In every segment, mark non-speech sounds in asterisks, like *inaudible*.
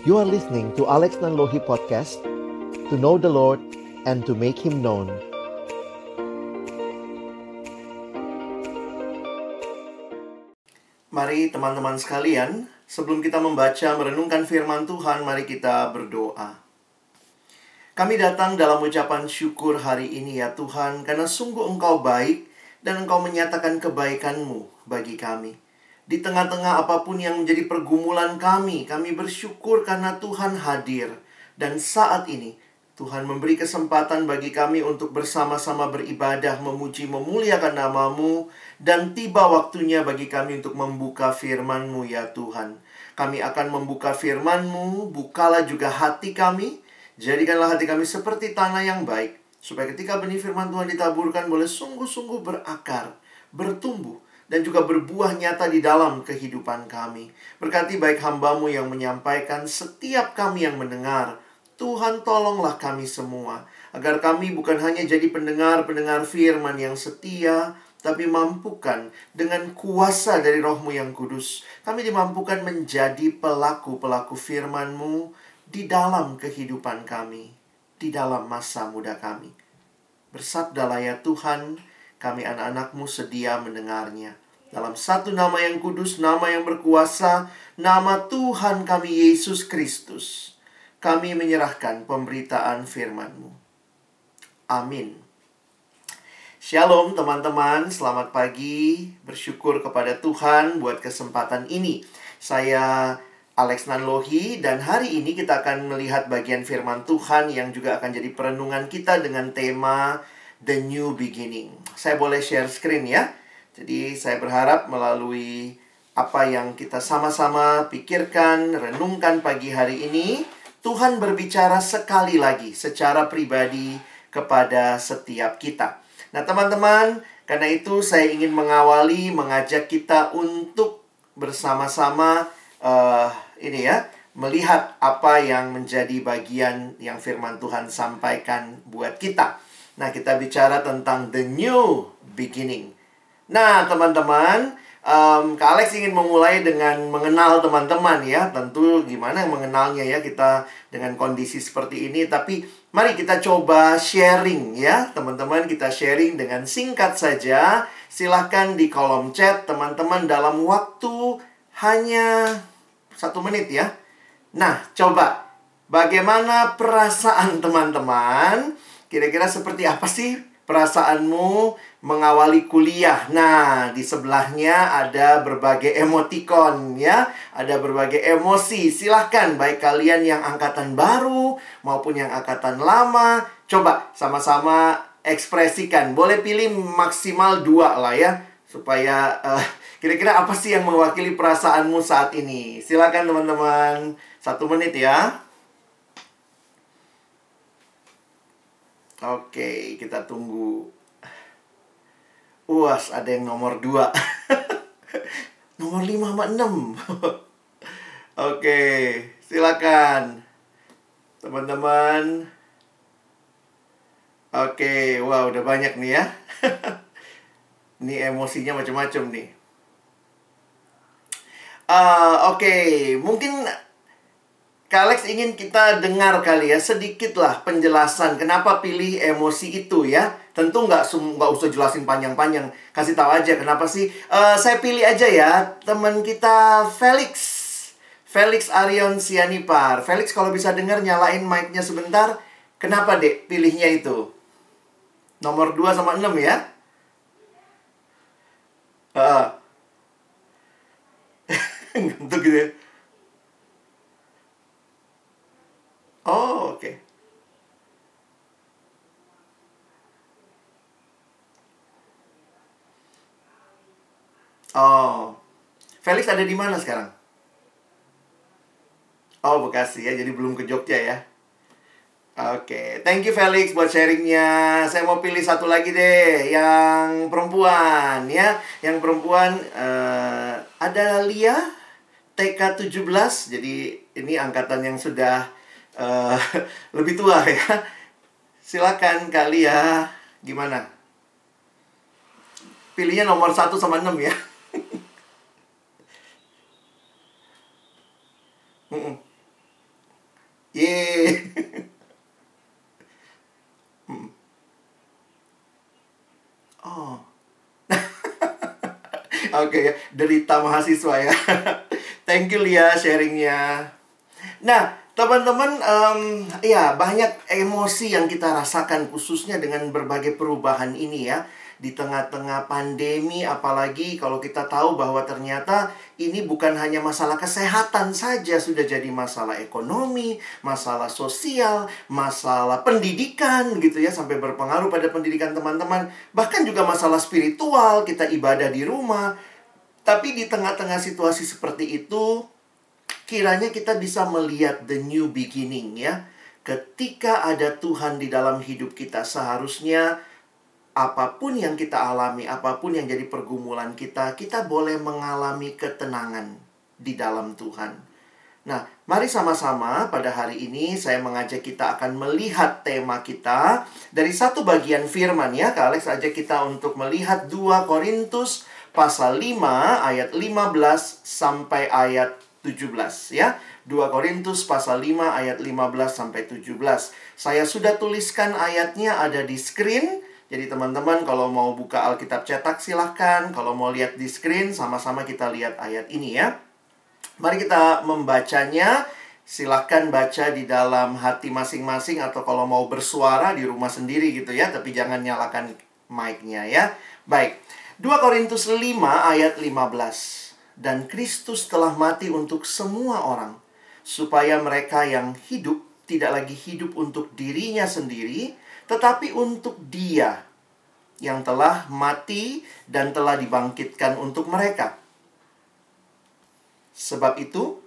You are listening to Alex Nanlohi Podcast To know the Lord and to make Him known Mari teman-teman sekalian, sebelum kita membaca merenungkan firman Tuhan, mari kita berdoa. Kami datang dalam ucapan syukur hari ini ya Tuhan, karena sungguh Engkau baik dan Engkau menyatakan kebaikan-Mu bagi kami. Di tengah-tengah apa pun yang menjadi pergumulan kami, kami bersyukur karena Tuhan hadir. Dan saat ini, Tuhan memberi kesempatan bagi kami untuk bersama-sama beribadah, memuji, memuliakan namamu, dan tiba waktunya bagi kami untuk membuka firman-Mu ya Tuhan. Kami akan membuka firman-Mu, bukalah juga hati kami, jadikanlah hati kami seperti tanah yang baik, supaya ketika benih firman Tuhan ditaburkan boleh sungguh-sungguh berakar, bertumbuh, dan juga berbuah nyata di dalam kehidupan kami. Berkati baik hambamu yang menyampaikan setiap kami yang mendengar. Tuhan tolonglah kami semua. Agar kami bukan hanya jadi pendengar-pendengar firman yang setia, tapi mampukan dengan kuasa dari rohmu yang kudus. Kami dimampukan menjadi pelaku-pelaku firmanmu di dalam kehidupan kami. Di dalam masa muda kami. Bersabdalah ya Tuhan, kami anak-anakmu sedia mendengarnya. Dalam satu nama yang kudus, nama yang berkuasa, nama Tuhan kami Yesus Kristus. Kami menyerahkan pemberitaan firman-Mu. Amin. Shalom teman-teman, selamat pagi. Bersyukur kepada Tuhan buat kesempatan ini. Saya Alex Nanlohi dan hari ini kita akan melihat bagian firman Tuhan yang juga akan jadi perenungan kita dengan tema The New Beginning. Saya boleh share screen ya. Jadi saya berharap melalui apa yang kita sama-sama pikirkan, renungkan pagi hari ini, Tuhan berbicara sekali lagi secara pribadi kepada setiap kita. Nah, teman-teman, karena itu saya ingin mengawali mengajak kita untuk bersama-sama uh, ini ya, melihat apa yang menjadi bagian yang firman Tuhan sampaikan buat kita. Nah, kita bicara tentang the new beginning. Nah, teman-teman, um, Kak Alex ingin memulai dengan mengenal teman-teman ya. Tentu gimana mengenalnya ya kita dengan kondisi seperti ini. Tapi mari kita coba sharing ya. Teman-teman kita sharing dengan singkat saja. Silahkan di kolom chat teman-teman dalam waktu hanya satu menit ya. Nah, coba bagaimana perasaan teman-teman? Kira-kira seperti apa sih perasaanmu mengawali kuliah. Nah, di sebelahnya ada berbagai emoticon ya, ada berbagai emosi. Silahkan baik kalian yang angkatan baru maupun yang angkatan lama, coba sama-sama ekspresikan. Boleh pilih maksimal dua lah ya, supaya kira kira-kira apa sih yang mewakili perasaanmu saat ini? Silakan teman-teman, satu menit ya. Oke, kita tunggu. Uas, ada yang nomor 2. *laughs* nomor 5 sama 6. *laughs* Oke, silakan. Teman-teman. Oke, wow, udah banyak nih ya. *laughs* Ini emosinya macam-macam nih. Uh, Oke, okay. mungkin Kak Alex ingin kita dengar kali ya sedikit lah penjelasan kenapa pilih emosi itu ya. Tentu nggak nggak usah jelasin panjang-panjang. Kasih tahu aja kenapa sih. Uh, saya pilih aja ya teman kita Felix. Felix Arion Sianipar. Felix kalau bisa dengar nyalain mic-nya sebentar. Kenapa dek pilihnya itu? Nomor 2 sama 6 ya. Uh. *laughs* Gitu ya. Oh, oke. Okay. Oh. Felix ada di mana sekarang? Oh, Bekasi ya. Jadi belum ke Jogja ya. Oke, okay. thank you Felix buat sharingnya. Saya mau pilih satu lagi deh, yang perempuan ya. Yang perempuan uh, ada Lia TK 17. Jadi ini angkatan yang sudah uh, *laughs* lebih tua ya. Silakan kali ya. Gimana? Pilihnya nomor 1 sama 6 ya. Yeay. Hmm. Oh. Oke ya, mahasiswa ya. *laughs* Thank you Lia sharingnya. Nah, teman-teman, um, ya banyak emosi yang kita rasakan khususnya dengan berbagai perubahan ini ya di tengah-tengah pandemi apalagi kalau kita tahu bahwa ternyata ini bukan hanya masalah kesehatan saja sudah jadi masalah ekonomi, masalah sosial, masalah pendidikan gitu ya sampai berpengaruh pada pendidikan teman-teman, bahkan juga masalah spiritual, kita ibadah di rumah. Tapi di tengah-tengah situasi seperti itu kiranya kita bisa melihat the new beginning ya. Ketika ada Tuhan di dalam hidup kita seharusnya apa pun yang kita alami, apa pun yang jadi pergumulan kita, kita boleh mengalami ketenangan di dalam Tuhan. Nah, mari sama-sama pada hari ini saya mengajak kita akan melihat tema kita dari satu bagian firman ya. Kak Alex ajak kita untuk melihat 2 Korintus pasal 5 ayat 15 sampai ayat 17 ya. 2 Korintus pasal 5 ayat 15 sampai 17. Saya sudah tuliskan ayatnya ada di screen. Jadi teman-teman kalau mau buka Alkitab cetak silahkan. Kalau mau lihat di screen sama-sama kita lihat ayat ini ya. Mari kita membacanya. Silahkan baca di dalam hati masing-masing atau kalau mau bersuara di rumah sendiri gitu ya. Tapi jangan nyalakan mic-nya ya. Baik. 2 Korintus 5 ayat 15. Dan Kristus telah mati untuk semua orang. Supaya mereka yang hidup tidak lagi hidup untuk dirinya sendiri, tetapi untuk Dia yang telah mati dan telah dibangkitkan untuk mereka. Sebab itu,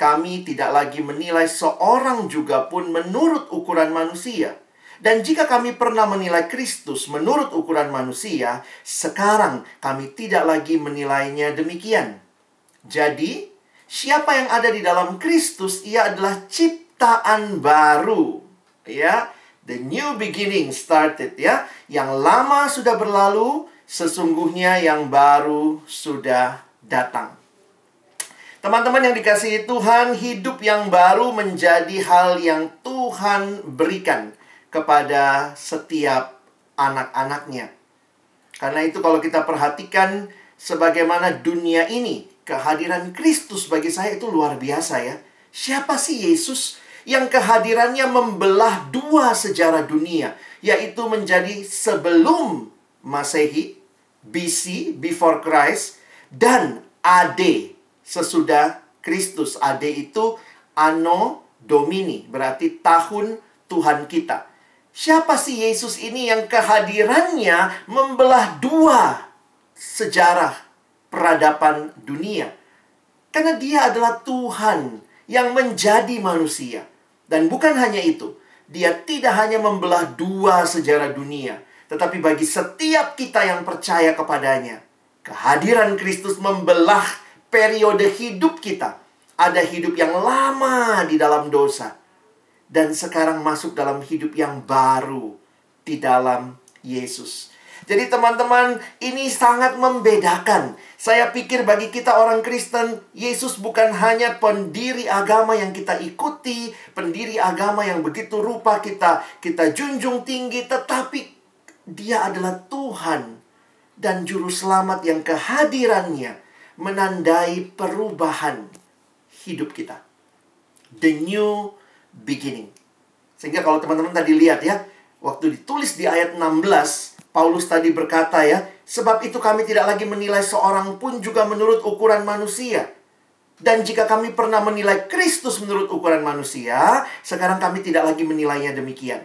kami tidak lagi menilai seorang juga pun menurut ukuran manusia. Dan jika kami pernah menilai Kristus menurut ukuran manusia, sekarang kami tidak lagi menilainya demikian. Jadi, siapa yang ada di dalam Kristus, ia adalah ciptaan baru. Ya, The new beginning started ya. Yang lama sudah berlalu, sesungguhnya yang baru sudah datang. Teman-teman yang dikasihi Tuhan, hidup yang baru menjadi hal yang Tuhan berikan kepada setiap anak-anaknya. Karena itu kalau kita perhatikan sebagaimana dunia ini, kehadiran Kristus bagi saya itu luar biasa ya. Siapa sih Yesus? yang kehadirannya membelah dua sejarah dunia, yaitu menjadi sebelum Masehi, BC, before Christ, dan AD, sesudah Kristus. AD itu Anno Domini, berarti tahun Tuhan kita. Siapa sih Yesus ini yang kehadirannya membelah dua sejarah peradaban dunia? Karena dia adalah Tuhan yang menjadi manusia. Dan bukan hanya itu, dia tidak hanya membelah dua sejarah dunia, tetapi bagi setiap kita yang percaya kepadanya, kehadiran Kristus membelah periode hidup kita. Ada hidup yang lama di dalam dosa, dan sekarang masuk dalam hidup yang baru di dalam Yesus. Jadi teman-teman, ini sangat membedakan. Saya pikir bagi kita orang Kristen, Yesus bukan hanya pendiri agama yang kita ikuti, pendiri agama yang begitu rupa kita kita junjung tinggi, tetapi dia adalah Tuhan dan juru selamat yang kehadirannya menandai perubahan hidup kita. The new beginning. Sehingga kalau teman-teman tadi lihat ya, waktu ditulis di ayat 16, Paulus tadi berkata ya, sebab itu kami tidak lagi menilai seorang pun juga menurut ukuran manusia. Dan jika kami pernah menilai Kristus menurut ukuran manusia, sekarang kami tidak lagi menilainya demikian.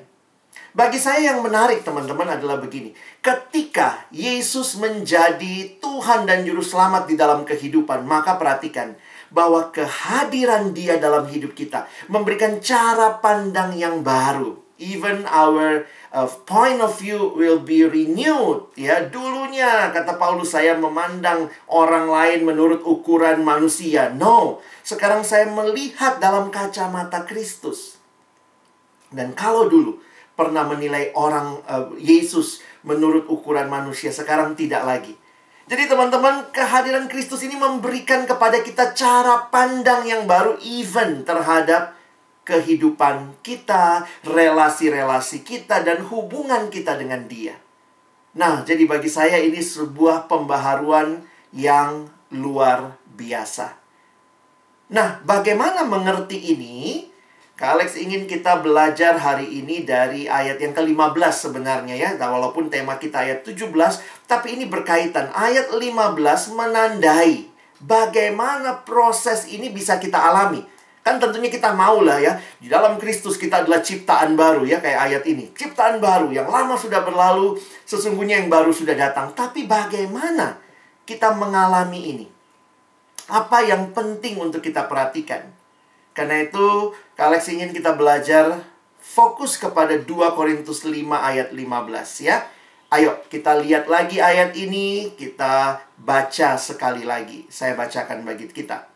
Bagi saya yang menarik teman-teman adalah begini. Ketika Yesus menjadi Tuhan dan Juru Selamat di dalam kehidupan, maka perhatikan bahwa kehadiran dia dalam hidup kita memberikan cara pandang yang baru. Even our uh, point of view will be renewed. Ya, dulunya kata Paulus saya memandang orang lain menurut ukuran manusia. No, sekarang saya melihat dalam kacamata Kristus. Dan kalau dulu pernah menilai orang uh, Yesus menurut ukuran manusia, sekarang tidak lagi. Jadi teman-teman, kehadiran Kristus ini memberikan kepada kita cara pandang yang baru even terhadap kehidupan kita, relasi-relasi kita, dan hubungan kita dengan Dia. Nah, jadi bagi saya ini sebuah pembaharuan yang luar biasa. Nah, bagaimana mengerti ini? Kak Alex ingin kita belajar hari ini dari ayat yang ke-15 sebenarnya ya. Nah, walaupun tema kita ayat 17, tapi ini berkaitan. Ayat 15 menandai bagaimana proses ini bisa kita alami. Kan tentunya kita mau lah ya. Di dalam Kristus kita adalah ciptaan baru ya kayak ayat ini. Ciptaan baru yang lama sudah berlalu, sesungguhnya yang baru sudah datang. Tapi bagaimana kita mengalami ini? Apa yang penting untuk kita perhatikan? Karena itu, Kalex ingin kita belajar fokus kepada 2 Korintus 5 ayat 15 ya. Ayo kita lihat lagi ayat ini, kita baca sekali lagi. Saya bacakan bagi kita.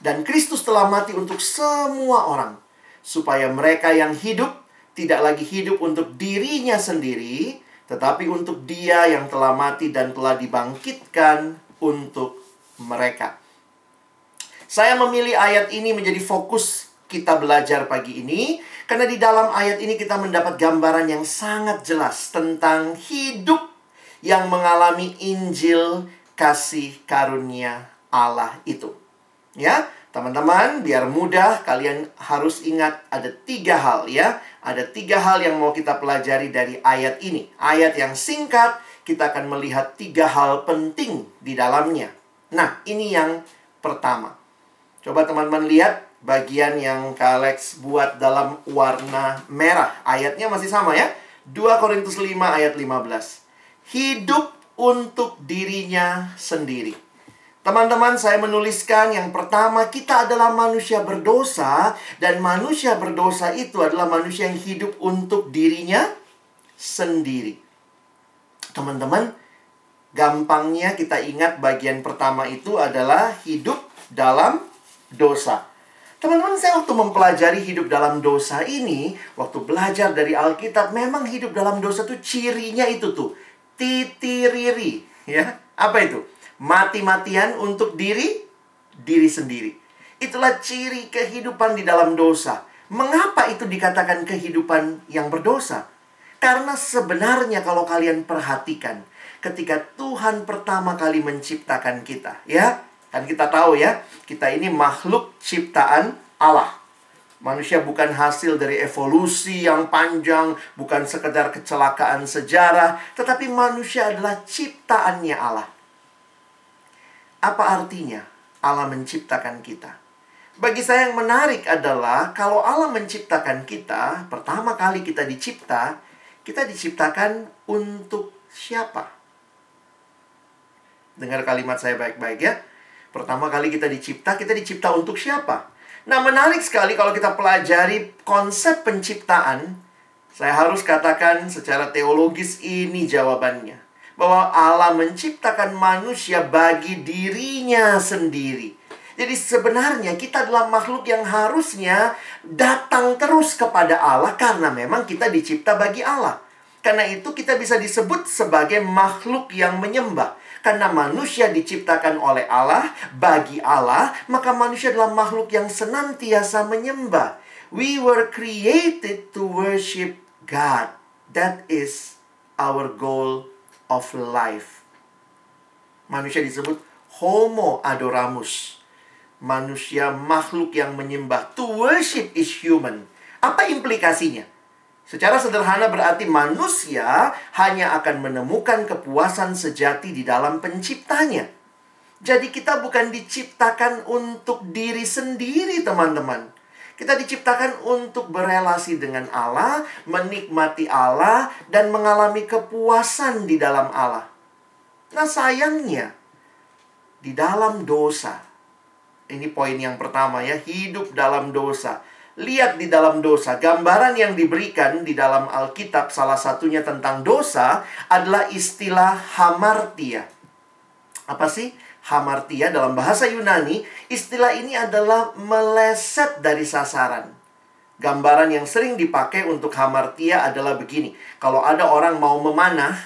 Dan Kristus telah mati untuk semua orang, supaya mereka yang hidup tidak lagi hidup untuk dirinya sendiri, tetapi untuk Dia yang telah mati dan telah dibangkitkan untuk mereka. Saya memilih ayat ini menjadi fokus kita belajar pagi ini karena di dalam ayat ini kita mendapat gambaran yang sangat jelas tentang hidup yang mengalami Injil kasih karunia Allah itu. Ya, teman-teman, biar mudah kalian harus ingat ada tiga hal ya. Ada tiga hal yang mau kita pelajari dari ayat ini. Ayat yang singkat, kita akan melihat tiga hal penting di dalamnya. Nah, ini yang pertama. Coba teman-teman lihat bagian yang Kak Alex buat dalam warna merah. Ayatnya masih sama ya. 2 Korintus 5 ayat 15. Hidup untuk dirinya sendiri. Teman-teman, saya menuliskan yang pertama, kita adalah manusia berdosa, dan manusia berdosa itu adalah manusia yang hidup untuk dirinya sendiri. Teman-teman, gampangnya kita ingat bagian pertama itu adalah hidup dalam dosa. Teman-teman, saya waktu mempelajari hidup dalam dosa ini, waktu belajar dari Alkitab, memang hidup dalam dosa tuh cirinya itu tuh, titiriri, ya. Apa itu? Mati-matian untuk diri, diri sendiri. Itulah ciri kehidupan di dalam dosa. Mengapa itu dikatakan kehidupan yang berdosa? Karena sebenarnya kalau kalian perhatikan, ketika Tuhan pertama kali menciptakan kita, ya, Kan kita tahu ya, kita ini makhluk ciptaan Allah. Manusia bukan hasil dari evolusi yang panjang, bukan sekedar kecelakaan sejarah, tetapi manusia adalah ciptaannya Allah. Apa artinya Allah menciptakan kita? Bagi saya yang menarik adalah kalau Allah menciptakan kita, pertama kali kita dicipta, kita diciptakan untuk siapa? Dengar kalimat saya baik-baik ya. Pertama kali kita dicipta, kita dicipta untuk siapa? Nah, menarik sekali kalau kita pelajari konsep penciptaan. Saya harus katakan secara teologis ini jawabannya. Bahwa Allah menciptakan manusia bagi dirinya sendiri. Jadi sebenarnya kita adalah makhluk yang harusnya datang terus kepada Allah karena memang kita dicipta bagi Allah. Karena itu kita bisa disebut sebagai makhluk yang menyembah. Karena manusia diciptakan oleh Allah, bagi Allah, maka manusia adalah makhluk yang senantiasa menyembah. We were created to worship God. That is our goal of life. Manusia disebut homo adoramus. Manusia makhluk yang menyembah. To worship is human. Apa implikasinya? Secara sederhana berarti manusia hanya akan menemukan kepuasan sejati di dalam penciptanya. Jadi kita bukan diciptakan untuk diri sendiri, teman-teman. Kita diciptakan untuk berelasi dengan Allah, menikmati Allah, dan mengalami kepuasan di dalam Allah. Nah, sayangnya, di dalam dosa, ini poin yang pertama ya, hidup dalam dosa lihat di dalam dosa. Gambaran yang diberikan di dalam Alkitab salah satunya tentang dosa adalah istilah hamartia. Apa sih hamartia dalam bahasa Yunani? Istilah ini adalah meleset dari sasaran. Gambaran yang sering dipakai untuk hamartia adalah begini. Kalau ada orang mau memanah,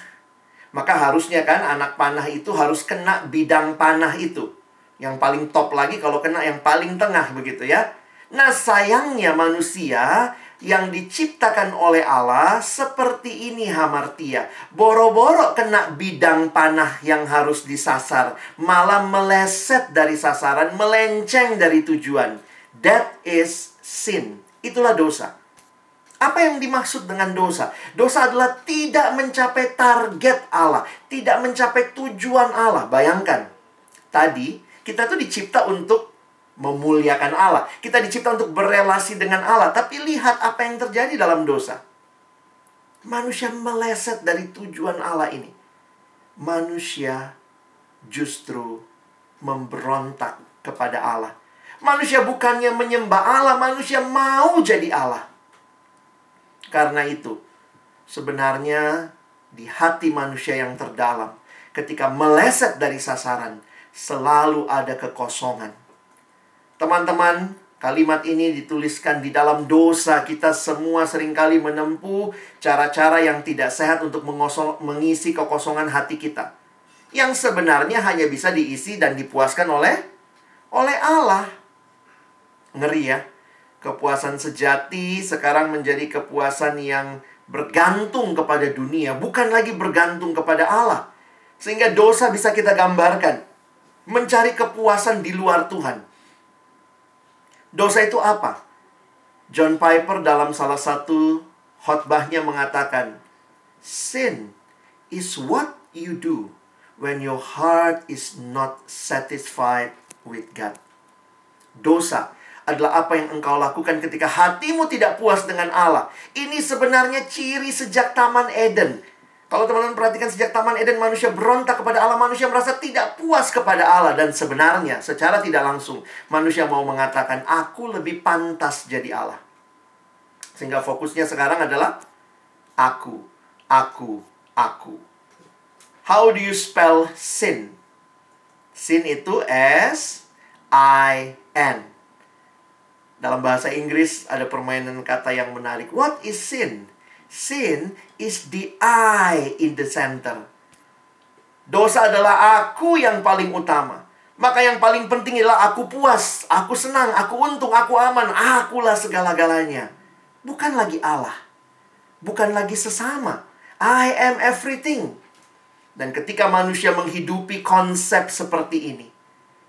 maka harusnya kan anak panah itu harus kena bidang panah itu. Yang paling top lagi kalau kena yang paling tengah begitu ya. Nah, sayangnya manusia yang diciptakan oleh Allah seperti ini hamartia. Boro-boro kena bidang panah yang harus disasar, malah meleset dari sasaran, melenceng dari tujuan. That is sin. Itulah dosa. Apa yang dimaksud dengan dosa? Dosa adalah tidak mencapai target Allah, tidak mencapai tujuan Allah. Bayangkan, tadi kita tuh dicipta untuk memuliakan Allah. Kita dicipta untuk berelasi dengan Allah, tapi lihat apa yang terjadi dalam dosa. Manusia meleset dari tujuan Allah ini. Manusia justru memberontak kepada Allah. Manusia bukannya menyembah Allah, manusia mau jadi Allah. Karena itu, sebenarnya di hati manusia yang terdalam, ketika meleset dari sasaran, selalu ada kekosongan. Teman-teman, kalimat ini dituliskan di dalam dosa. Kita semua sering kali menempuh cara-cara yang tidak sehat untuk mengosong, mengisi kekosongan hati kita. Yang sebenarnya hanya bisa diisi dan dipuaskan oleh oleh Allah. Ngeri ya. Kepuasan sejati sekarang menjadi kepuasan yang bergantung kepada dunia, bukan lagi bergantung kepada Allah. Sehingga dosa bisa kita gambarkan. Mencari kepuasan di luar Tuhan. Dosa itu apa? John Piper dalam salah satu khotbahnya mengatakan, Sin is what you do when your heart is not satisfied with God. Dosa adalah apa yang engkau lakukan ketika hatimu tidak puas dengan Allah. Ini sebenarnya ciri sejak Taman Eden. Kalau teman-teman perhatikan sejak Taman Eden manusia berontak kepada Allah, manusia merasa tidak puas kepada Allah dan sebenarnya secara tidak langsung manusia mau mengatakan aku lebih pantas jadi Allah. Sehingga fokusnya sekarang adalah aku, aku, aku. How do you spell sin? Sin itu S I N. Dalam bahasa Inggris ada permainan kata yang menarik. What is sin? Sin is the I in the center. Dosa adalah aku yang paling utama. Maka yang paling penting adalah aku puas, aku senang, aku untung, aku aman. Akulah segala-galanya. Bukan lagi Allah. Bukan lagi sesama. I am everything. Dan ketika manusia menghidupi konsep seperti ini,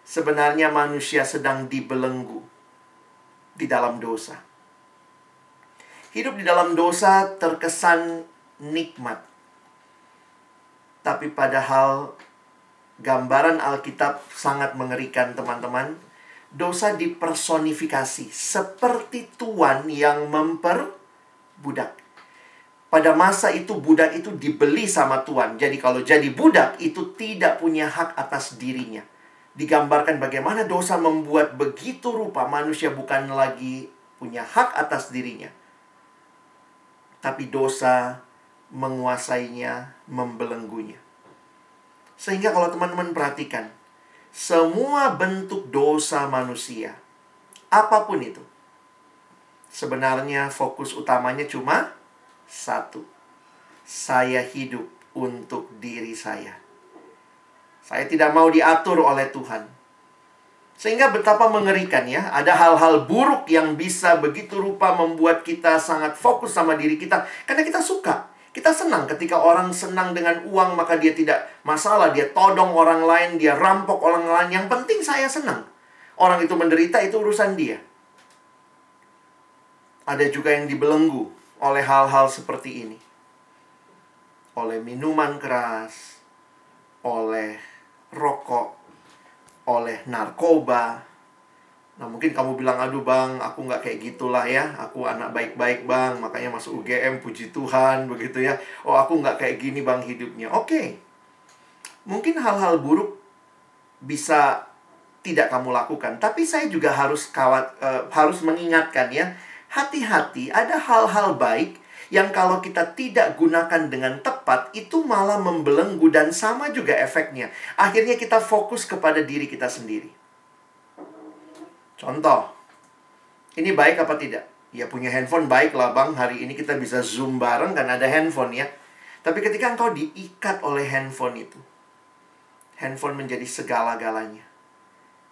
sebenarnya manusia sedang dibelenggu di dalam dosa. Hidup di dalam dosa terkesan nikmat. Tapi padahal gambaran Alkitab sangat mengerikan teman-teman. Dosa dipersonifikasi seperti tuan yang memperbudak. Pada masa itu budak itu dibeli sama tuan. Jadi kalau jadi budak itu tidak punya hak atas dirinya digambarkan bagaimana dosa membuat begitu rupa manusia bukan lagi punya hak atas dirinya. Tapi dosa menguasainya, membelenggunya. Sehingga kalau teman-teman perhatikan, semua bentuk dosa manusia, apa pun itu, sebenarnya fokus utamanya cuma satu. Saya hidup untuk diri saya. Saya tidak mau diatur oleh Tuhan. Sehingga betapa mengerikan ya, ada hal-hal buruk yang bisa begitu rupa membuat kita sangat fokus sama diri kita karena kita suka. Kita senang ketika orang senang dengan uang maka dia tidak masalah, dia todong orang lain, dia rampok orang lain. Yang penting saya senang. Orang itu menderita itu urusan dia. Ada juga yang dibelenggu oleh hal-hal seperti ini. Oleh minuman keras, oleh rokok, oleh narkoba. Nah mungkin kamu bilang, aduh bang, aku nggak kayak gitulah ya. Aku anak baik-baik bang, makanya masuk UGM, puji Tuhan, begitu ya. Oh aku nggak kayak gini bang hidupnya. Oke, okay. mungkin hal-hal buruk bisa tidak kamu lakukan. Tapi saya juga harus kawat, uh, harus mengingatkan ya, hati-hati ada hal-hal baik yang kalau kita tidak gunakan dengan tepat itu malah membelenggu dan sama juga efeknya. Akhirnya kita fokus kepada diri kita sendiri. Contoh, ini baik apa tidak? Ya punya handphone baik lah bang, hari ini kita bisa zoom bareng kan ada handphone ya. Tapi ketika engkau diikat oleh handphone itu, handphone menjadi segala-galanya.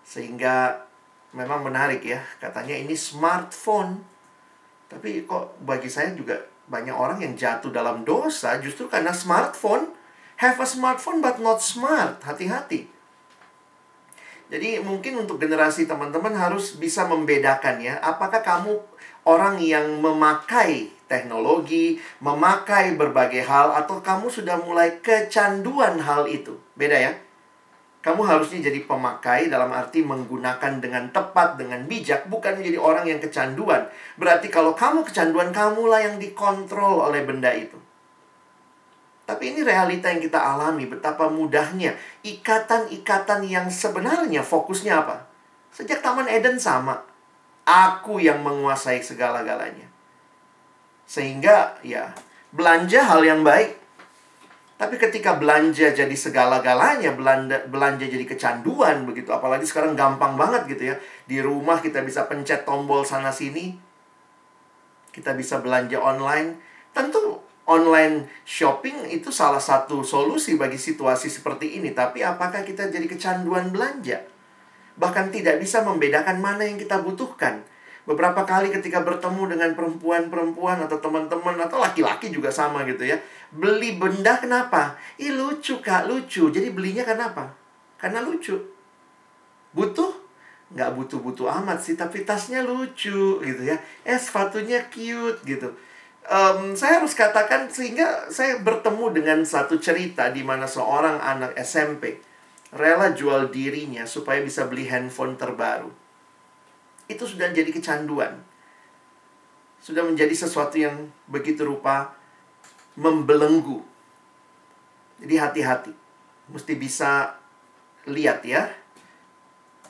Sehingga memang menarik ya. Katanya ini smartphone. Tapi kok bagi saya juga banyak orang yang jatuh dalam dosa justru karena smartphone. Have a smartphone but not smart. Hati-hati. Jadi mungkin untuk generasi teman-teman harus bisa membedakan ya. Apakah kamu orang yang memakai teknologi, memakai berbagai hal, atau kamu sudah mulai kecanduan hal itu? Beda ya. Kamu harusnya jadi pemakai dalam arti menggunakan dengan tepat, dengan bijak, bukan menjadi orang yang kecanduan. Berarti kalau kamu kecanduan, kamulah yang dikontrol oleh benda itu. Tapi ini realita yang kita alami, betapa mudahnya ikatan-ikatan yang sebenarnya fokusnya apa? Sejak Taman Eden sama. Aku yang menguasai segala-galanya. Sehingga ya belanja hal yang baik, tapi ketika belanja jadi segala-galanya, belanja, belanja jadi kecanduan begitu. Apalagi sekarang gampang banget gitu ya. Di rumah kita bisa pencet tombol sana sini. Kita bisa belanja online. Tentu online shopping itu salah satu solusi bagi situasi seperti ini. Tapi apakah kita jadi kecanduan belanja? Bahkan tidak bisa membedakan mana yang kita butuhkan. Beberapa kali ketika bertemu dengan perempuan-perempuan atau teman-teman atau laki-laki juga sama gitu ya. Beli benda kenapa? Ih lucu kak, lucu. Jadi belinya kenapa? Karena lucu. Butuh? Nggak butuh-butuh amat sih, tapi tasnya lucu gitu ya. Eh sepatunya cute gitu. Um, saya harus katakan sehingga saya bertemu dengan satu cerita di mana seorang anak SMP rela jual dirinya supaya bisa beli handphone terbaru itu sudah jadi kecanduan. Sudah menjadi sesuatu yang begitu rupa membelenggu. Jadi hati-hati. Mesti bisa lihat ya.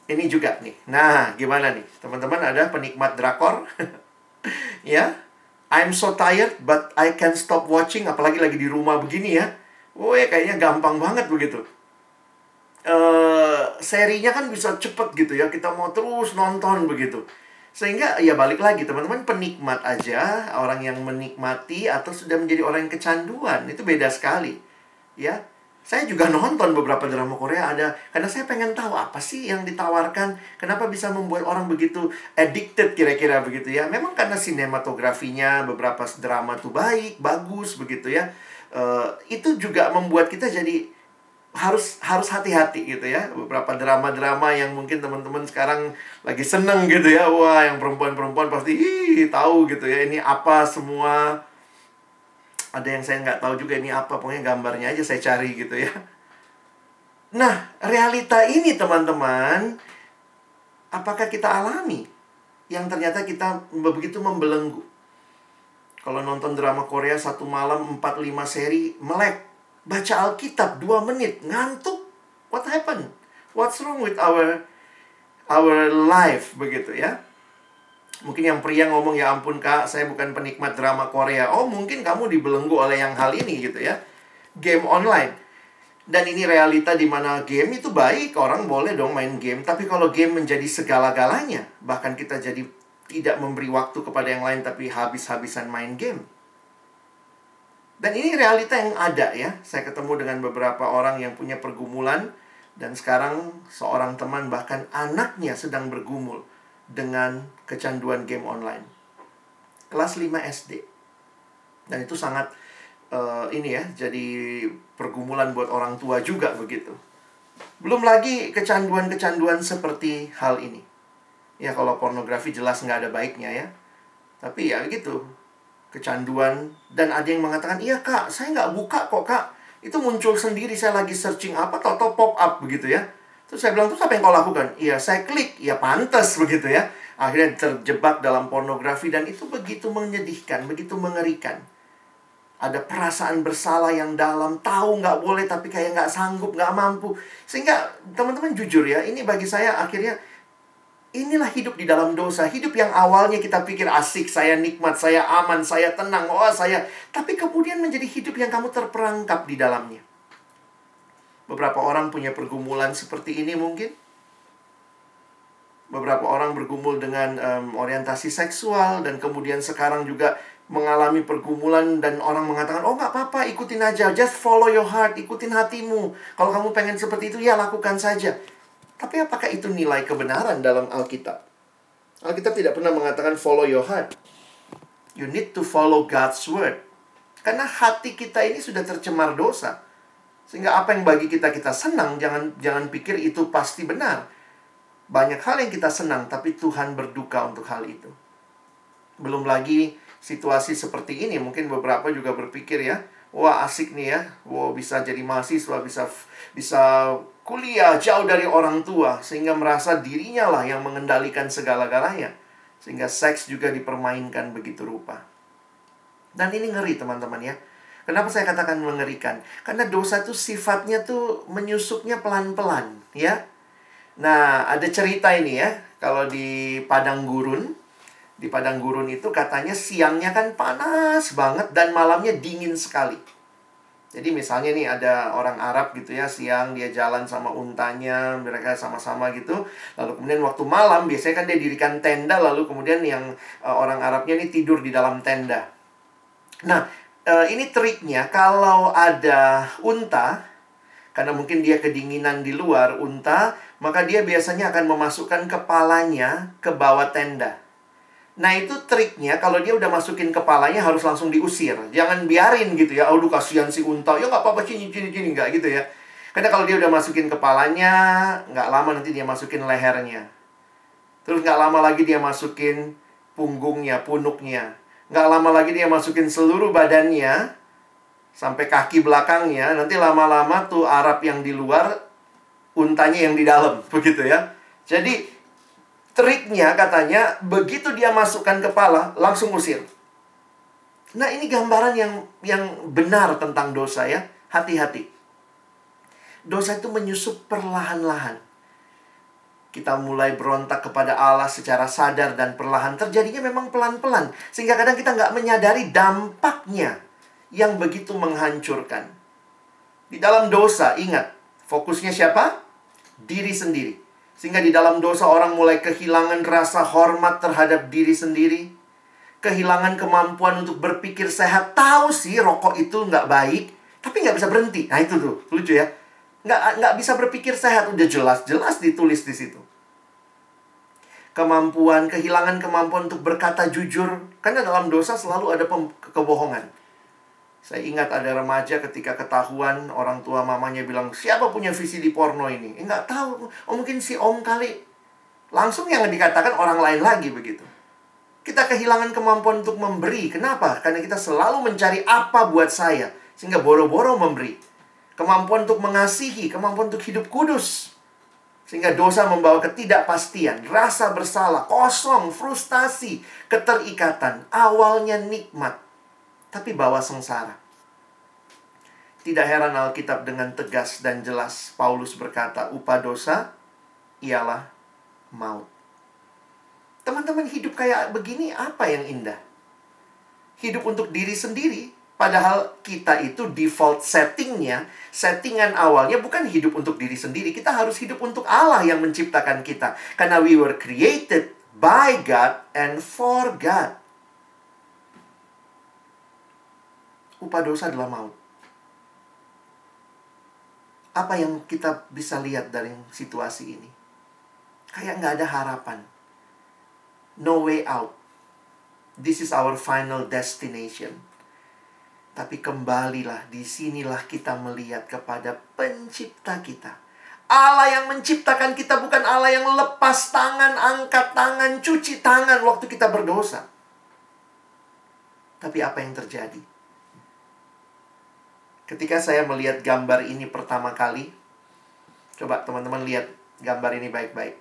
Ini juga nih. Nah, gimana nih? Teman-teman ada penikmat drakor? *laughs* ya. I'm so tired but I can stop watching apalagi lagi di rumah begini ya. Woi, kayaknya gampang banget begitu. Uh, serinya kan bisa cepet gitu ya kita mau terus nonton begitu. Sehingga ya balik lagi teman-teman penikmat aja orang yang menikmati atau sudah menjadi orang yang kecanduan itu beda sekali ya. Saya juga nonton beberapa drama Korea ada karena saya pengen tahu apa sih yang ditawarkan kenapa bisa membuat orang begitu addicted kira-kira begitu ya. Memang karena sinematografinya beberapa drama tuh baik bagus begitu ya. Uh, itu juga membuat kita jadi harus harus hati-hati gitu ya. Beberapa drama-drama yang mungkin teman-teman sekarang lagi seneng gitu ya. Wah yang perempuan-perempuan pasti ih tahu gitu ya. Ini apa semua? Ada yang saya nggak tahu juga ini apa? Pokoknya gambarnya aja saya cari gitu ya. Nah realita ini teman-teman apakah kita alami yang ternyata kita begitu membelenggu? Kalau nonton drama Korea satu malam 4-5 seri melek baca Alkitab dua menit ngantuk. What happened? What's wrong with our our life? Begitu ya. Mungkin yang pria ngomong ya ampun kak saya bukan penikmat drama Korea. Oh mungkin kamu dibelenggu oleh yang hal ini gitu ya. Game online. Dan ini realita di mana game itu baik orang boleh dong main game. Tapi kalau game menjadi segala-galanya bahkan kita jadi tidak memberi waktu kepada yang lain tapi habis-habisan main game dan ini realita yang ada ya. Saya ketemu dengan beberapa orang yang punya pergumulan dan sekarang seorang teman bahkan anaknya sedang bergumul dengan kecanduan game online. Kelas 5 SD. Dan itu sangat uh, ini ya, jadi pergumulan buat orang tua juga begitu. Belum lagi kecanduan-kecanduan seperti hal ini. Ya kalau pornografi jelas nggak ada baiknya ya. Tapi ya begitu, kecanduan. Dan ada yang mengatakan iya kak saya nggak buka kok kak. Itu muncul sendiri saya lagi searching apa atau pop up begitu ya. Terus saya bilang terus apa yang kau lakukan? Iya saya klik. Ya pantas *laughs* begitu ya. Akhirnya terjebak dalam pornografi dan itu begitu menyedihkan begitu mengerikan. Ada perasaan bersalah yang dalam tahu nggak boleh tapi kayak nggak sanggup nggak mampu. Sehingga teman-teman jujur ya ini bagi saya akhirnya Inilah hidup di dalam dosa. Hidup yang awalnya kita pikir asik, saya nikmat, saya aman, saya tenang, oh saya. Tapi kemudian menjadi hidup yang kamu terperangkap di dalamnya. Beberapa orang punya pergumulan seperti ini mungkin. Beberapa orang bergumul dengan um, orientasi seksual dan kemudian sekarang juga mengalami pergumulan dan orang mengatakan, oh nggak apa-apa, ikutin aja, just follow your heart, ikutin hatimu. Kalau kamu pengen seperti itu, ya lakukan saja. Tapi apakah itu nilai kebenaran dalam Alkitab? Alkitab tidak pernah mengatakan follow your heart. You need to follow God's word. Karena hati kita ini sudah tercemar dosa. Sehingga apa yang bagi kita kita senang, jangan jangan pikir itu pasti benar. Banyak hal yang kita senang, tapi Tuhan berduka untuk hal itu. Belum lagi situasi seperti ini, mungkin beberapa juga berpikir ya, wah asik nih ya, wah bisa jadi mahasiswa, bisa bisa kuliah jauh dari orang tua sehingga merasa dirinya lah yang mengendalikan segala-galanya sehingga seks juga dipermainkan begitu rupa. Dan ini ngeri teman-teman ya. Kenapa saya katakan mengerikan? Karena dosa itu sifatnya tuh menyusupnya pelan-pelan ya. Nah, ada cerita ini ya. Kalau di padang gurun, di padang gurun itu katanya siangnya kan panas banget dan malamnya dingin sekali. Jadi misalnya nih ada orang Arab gitu ya siang dia jalan sama untanya mereka sama-sama gitu lalu kemudian waktu malam biasanya kan dia dirikan tenda lalu kemudian yang uh, orang Arabnya ini tidur di dalam tenda. Nah uh, ini triknya kalau ada unta karena mungkin dia kedinginan di luar unta maka dia biasanya akan memasukkan kepalanya ke bawah tenda. Nah itu triknya kalau dia udah masukin kepalanya harus langsung diusir. Jangan biarin gitu ya. Aduh kasihan si unta. Ya nggak apa-apa cini cini cini nggak gitu ya. Karena kalau dia udah masukin kepalanya, nggak lama nanti dia masukin lehernya. Terus nggak lama lagi dia masukin punggungnya, punuknya. Nggak lama lagi dia masukin seluruh badannya sampai kaki belakangnya. Nanti lama-lama tuh Arab yang di luar, untanya yang di dalam, *laughs* begitu ya. Jadi triknya katanya begitu dia masukkan kepala langsung usir. Nah, ini gambaran yang yang benar tentang dosa ya. Hati-hati. Dosa itu menyusup perlahan-lahan. Kita mulai berontak kepada Allah secara sadar dan perlahan. Terjadinya memang pelan-pelan. Sehingga kadang kita nggak menyadari dampaknya yang begitu menghancurkan. Di dalam dosa, ingat, fokusnya siapa? Diri sendiri. Sehingga di dalam dosa orang mulai kehilangan rasa hormat terhadap diri sendiri. Kehilangan kemampuan untuk berpikir sehat. Tahu sih rokok itu nggak baik. Tapi nggak bisa berhenti. Nah itu tuh, lucu ya. Nggak, nggak bisa berpikir sehat. Udah jelas-jelas ditulis di situ. Kemampuan, kehilangan kemampuan untuk berkata jujur. Karena dalam dosa selalu ada kebohongan. Saya ingat ada remaja ketika ketahuan orang tua mamanya bilang, siapa punya visi di porno ini? Eh, tahu. Oh mungkin si om kali. Langsung yang dikatakan orang lain lagi begitu. Kita kehilangan kemampuan untuk memberi. Kenapa? Karena kita selalu mencari apa buat saya. Sehingga boro-boro memberi. Kemampuan untuk mengasihi, kemampuan untuk hidup kudus. Sehingga dosa membawa ketidakpastian, rasa bersalah, kosong, frustasi, keterikatan. Awalnya nikmat, tapi bawa sengsara. Tidak heran Alkitab dengan tegas dan jelas Paulus berkata, upah dosa ialah maut. Teman-teman hidup kayak begini apa yang indah? Hidup untuk diri sendiri, padahal kita itu default settingnya, settingan awalnya bukan hidup untuk diri sendiri. Kita harus hidup untuk Allah yang menciptakan kita. Karena we were created by God and for God. Upah dosa adalah maut. Apa yang kita bisa lihat dari situasi ini? Kayak nggak ada harapan. No way out. This is our final destination. Tapi kembalilah, di sinilah kita melihat kepada pencipta kita. Allah yang menciptakan kita bukan Allah yang lepas tangan, angkat tangan, cuci tangan waktu kita berdosa. Tapi apa yang terjadi? Ketika saya melihat gambar ini pertama kali, coba teman-teman lihat gambar ini baik-baik.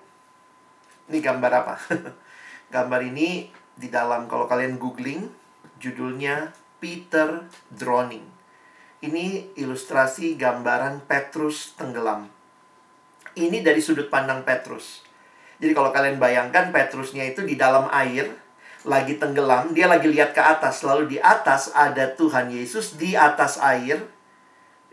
Ini gambar apa? *laughs* gambar ini di dalam kalau kalian googling, judulnya Peter Drowning. Ini ilustrasi gambaran Petrus tenggelam. Ini dari sudut pandang Petrus. Jadi kalau kalian bayangkan Petrusnya itu di dalam air, lagi tenggelam, dia lagi lihat ke atas. Lalu di atas ada Tuhan Yesus di atas air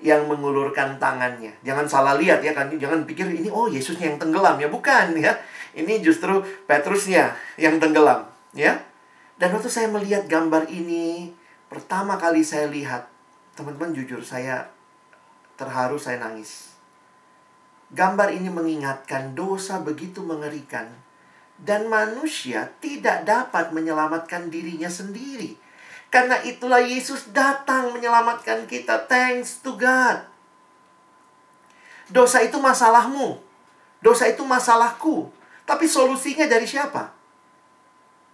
yang mengulurkan tangannya. Jangan salah lihat ya kan. Jangan pikir ini oh Yesusnya yang tenggelam ya, bukan *laughs* ya. Ini justru Petrusnya yang tenggelam, ya. Dan waktu saya melihat gambar ini, pertama kali saya lihat, teman-teman jujur saya terharu, saya nangis. Gambar ini mengingatkan dosa begitu mengerikan dan manusia tidak dapat menyelamatkan dirinya sendiri. Karena itulah Yesus datang menyelamatkan kita. Thanks to God. Dosa itu masalahmu. Dosa itu masalahku. Tapi solusinya dari siapa?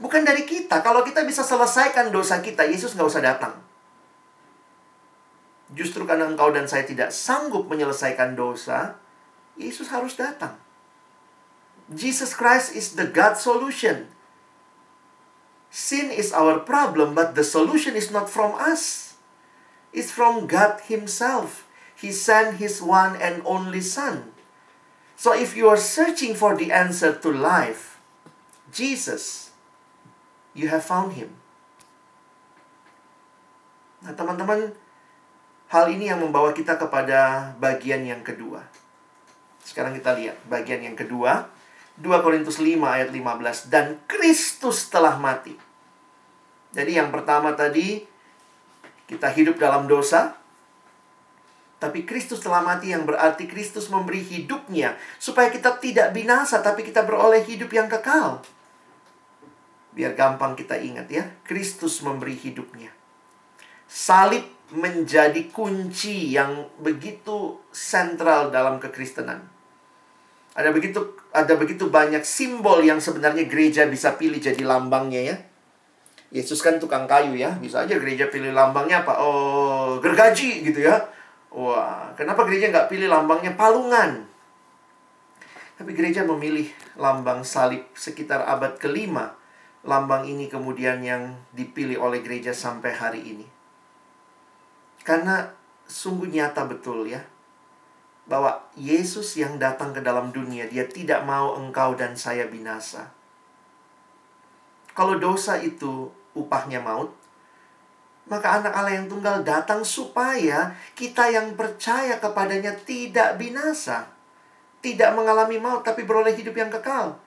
Bukan dari kita. Kalau kita bisa selesaikan dosa kita, Yesus nggak usah datang. Justru karena engkau dan saya tidak sanggup menyelesaikan dosa, Yesus harus datang. Jesus Christ is the God solution. Sin is our problem, but the solution is not from us. It's from God Himself. He sent His one and only Son. So if you are searching for the answer to life, Jesus, you have found Him. Nah, teman-teman, hal ini yang membawa kita kepada bagian yang kedua. Sekarang kita lihat bagian yang kedua. 2 Korintus 5 ayat 15. Dan Kristus telah mati. Jadi yang pertama tadi, kita hidup dalam dosa. Tapi Kristus telah mati yang berarti Kristus memberi hidupnya. Supaya kita tidak binasa, tapi kita beroleh hidup yang kekal. Biar gampang kita ingat ya. Kristus memberi hidupnya. Salib menjadi kunci yang begitu sentral dalam kekristenan. Ada begitu ada begitu banyak simbol yang sebenarnya gereja bisa pilih jadi lambangnya ya. Yesus kan tukang kayu ya, bisa aja gereja pilih lambangnya apa? Oh, gergaji gitu ya. Wah, kenapa gereja nggak pilih lambangnya palungan? Tapi gereja memilih lambang salib sekitar abad kelima. Lambang ini kemudian yang dipilih oleh gereja sampai hari ini. Karena sungguh nyata betul ya bahwa Yesus yang datang ke dalam dunia, dia tidak mau engkau dan saya binasa. Kalau dosa itu upahnya maut, maka anak Allah yang tunggal datang supaya kita yang percaya kepadanya tidak binasa. Tidak mengalami maut, tapi beroleh hidup yang kekal.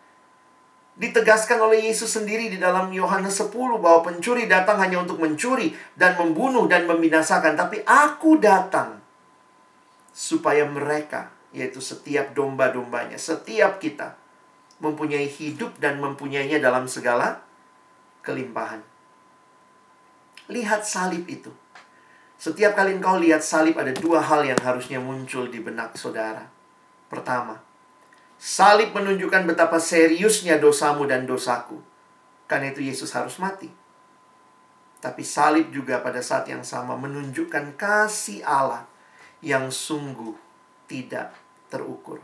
Ditegaskan oleh Yesus sendiri di dalam Yohanes 10 bahwa pencuri datang hanya untuk mencuri dan membunuh dan membinasakan. Tapi aku datang supaya mereka, yaitu setiap domba-dombanya, setiap kita, mempunyai hidup dan mempunyainya dalam segala kelimpahan. Lihat salib itu. Setiap kali engkau lihat salib ada dua hal yang harusnya muncul di benak saudara. Pertama, salib menunjukkan betapa seriusnya dosamu dan dosaku. Karena itu Yesus harus mati. Tapi salib juga pada saat yang sama menunjukkan kasih Allah yang sungguh tidak terukur.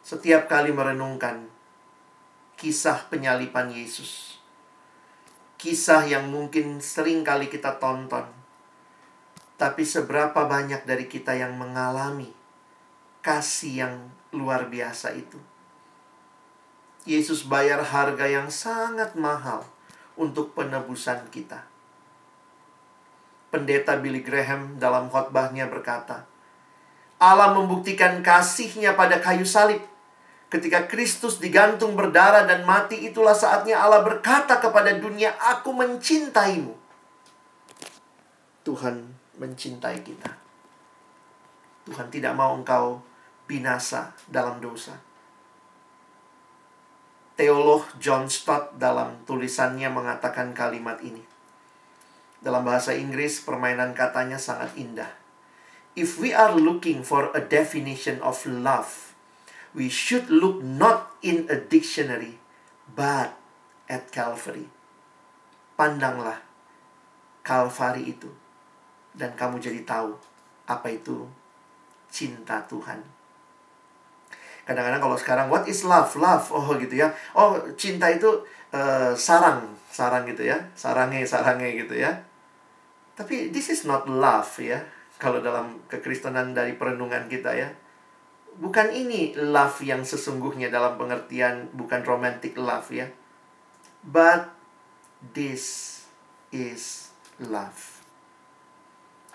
Setiap kali merenungkan kisah penyalipan Yesus, kisah yang mungkin sering kali kita tonton, tapi seberapa banyak dari kita yang mengalami kasih yang luar biasa itu. Yesus bayar harga yang sangat mahal untuk penebusan kita pendeta Billy Graham dalam khotbahnya berkata, Allah membuktikan kasihnya pada kayu salib. Ketika Kristus digantung berdarah dan mati, itulah saatnya Allah berkata kepada dunia, Aku mencintaimu. Tuhan mencintai kita. Tuhan tidak mau engkau binasa dalam dosa. Teolog John Stott dalam tulisannya mengatakan kalimat ini. Dalam bahasa Inggris, permainan katanya sangat indah. If we are looking for a definition of love, we should look not in a dictionary, but at Calvary. Pandanglah Calvary itu, dan kamu jadi tahu apa itu cinta Tuhan. Kadang-kadang kalau sekarang, what is love? Love, oh gitu ya. Oh, cinta itu uh, sarang, sarang gitu ya. Sarangnya, sarangnya gitu ya. Tapi this is not love ya. Kalau dalam kekristenan dari perenungan kita ya. Bukan ini love yang sesungguhnya dalam pengertian bukan romantic love ya. But this is love.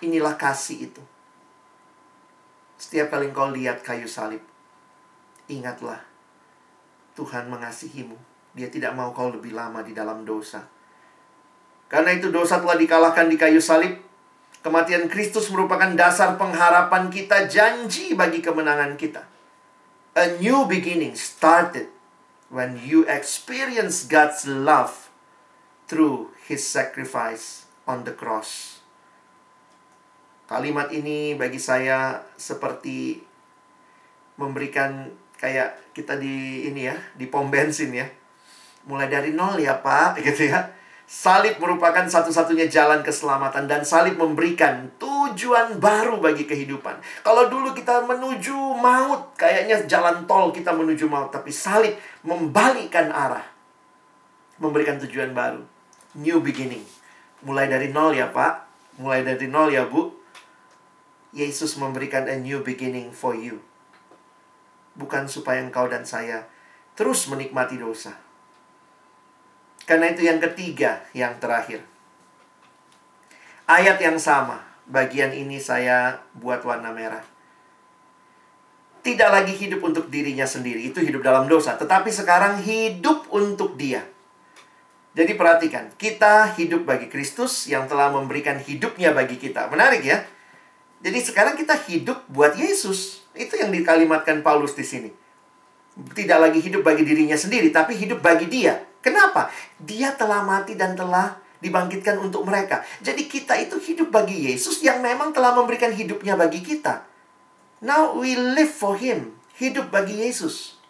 Inilah kasih itu. Setiap kali engkau lihat kayu salib, ingatlah Tuhan mengasihimu. Dia tidak mau kau lebih lama di dalam dosa. Karena itu dosa telah dikalahkan di kayu salib. Kematian Kristus merupakan dasar pengharapan kita, janji bagi kemenangan kita. A new beginning started when you experience God's love through His sacrifice on the cross. Kalimat ini bagi saya seperti memberikan kayak kita di ini ya, di pom bensin ya. Mulai dari nol ya, Pak, gitu ya Salib merupakan satu-satunya jalan keselamatan dan salib memberikan tujuan baru bagi kehidupan. Kalau dulu kita menuju maut, kayaknya jalan tol kita menuju maut, tapi salib membalikkan arah. Memberikan tujuan baru. New beginning. Mulai dari nol ya, Pak. Mulai dari nol ya, Bu. Yesus memberikan a new beginning for you. Bukan supaya engkau dan saya terus menikmati dosa karena itu yang ketiga, yang terakhir. Ayat yang sama, bagian ini saya buat warna merah. Tidak lagi hidup untuk dirinya sendiri, itu hidup dalam dosa. Tetapi sekarang hidup untuk dia. Jadi perhatikan, kita hidup bagi Kristus yang telah memberikan hidupnya bagi kita. Menarik ya? Jadi sekarang kita hidup buat Yesus. Itu yang dikalimatkan Paulus di sini. Tidak lagi hidup bagi dirinya sendiri, tapi hidup bagi dia. Kenapa? Dia telah mati dan telah dibangkitkan untuk mereka. Jadi kita itu hidup bagi Yesus yang memang telah memberikan hidupnya bagi kita. Now we live for him. Hidup bagi Yesus.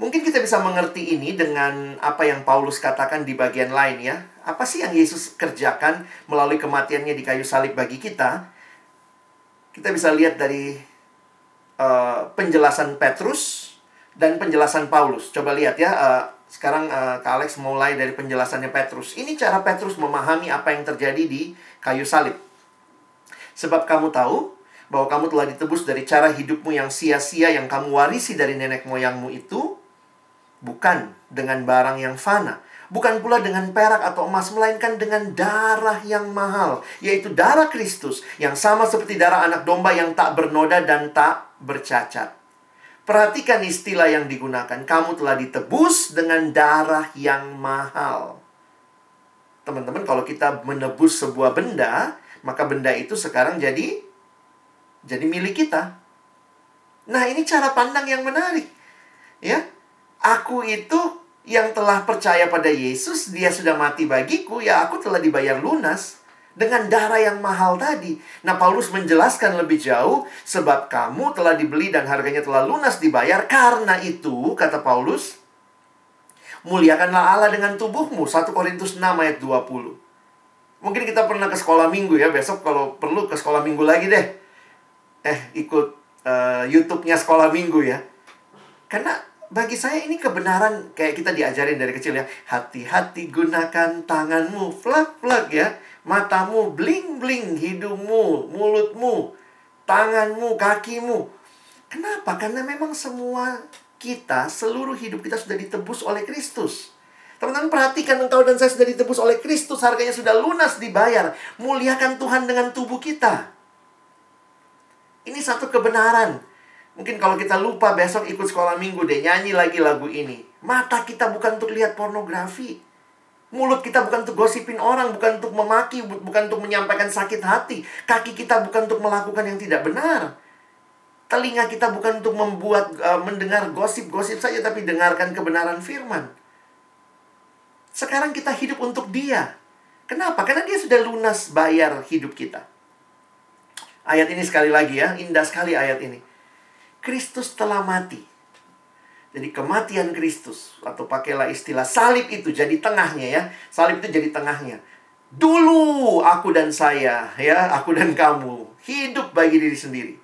Mungkin kita bisa mengerti ini dengan apa yang Paulus katakan di bagian lain ya. Apa sih yang Yesus kerjakan melalui kematiannya di kayu salib bagi kita? Kita bisa lihat dari uh, penjelasan Petrus dan penjelasan Paulus. Coba lihat ya, uh, sekarang uh, Kak Alex mulai dari penjelasannya Petrus. Ini cara Petrus memahami apa yang terjadi di kayu salib. Sebab kamu tahu bahwa kamu telah ditebus dari cara hidupmu yang sia-sia yang kamu warisi dari nenek moyangmu itu bukan dengan barang yang fana, bukan pula dengan perak atau emas melainkan dengan darah yang mahal, yaitu darah Kristus yang sama seperti darah anak domba yang tak bernoda dan tak bercacat. Perhatikan istilah yang digunakan. Kamu telah ditebus dengan darah yang mahal. Teman-teman, kalau kita menebus sebuah benda, maka benda itu sekarang jadi jadi milik kita. Nah, ini cara pandang yang menarik. Ya. Aku itu yang telah percaya pada Yesus, dia sudah mati bagiku, ya aku telah dibayar lunas dengan darah yang mahal tadi. Nah, Paulus menjelaskan lebih jauh sebab kamu telah dibeli dan harganya telah lunas dibayar. Karena itu, kata Paulus, muliakanlah Allah dengan tubuhmu. 1 Korintus 6 ayat 20. Mungkin kita pernah ke sekolah minggu ya. Besok kalau perlu ke sekolah minggu lagi deh. Eh, ikut uh, YouTube-nya sekolah minggu ya. Karena bagi saya ini kebenaran kayak kita diajarin dari kecil ya. Hati-hati gunakan tanganmu. Flak-flak ya matamu bling-bling, hidungmu, mulutmu, tanganmu, kakimu. Kenapa? Karena memang semua kita, seluruh hidup kita sudah ditebus oleh Kristus. Teman-teman perhatikan engkau dan saya sudah ditebus oleh Kristus, harganya sudah lunas dibayar. Muliakan Tuhan dengan tubuh kita. Ini satu kebenaran. Mungkin kalau kita lupa besok ikut sekolah minggu deh, nyanyi lagi lagu ini. Mata kita bukan untuk lihat pornografi. Mulut kita bukan untuk gosipin orang, bukan untuk memaki, bukan untuk menyampaikan sakit hati. Kaki kita bukan untuk melakukan yang tidak benar. Telinga kita bukan untuk membuat uh, mendengar gosip-gosip saja tapi dengarkan kebenaran firman. Sekarang kita hidup untuk Dia. Kenapa? Karena Dia sudah lunas bayar hidup kita. Ayat ini sekali lagi ya, indah sekali ayat ini. Kristus telah mati jadi kematian Kristus atau pakailah istilah salib itu jadi tengahnya ya. Salib itu jadi tengahnya. Dulu aku dan saya ya, aku dan kamu hidup bagi diri sendiri.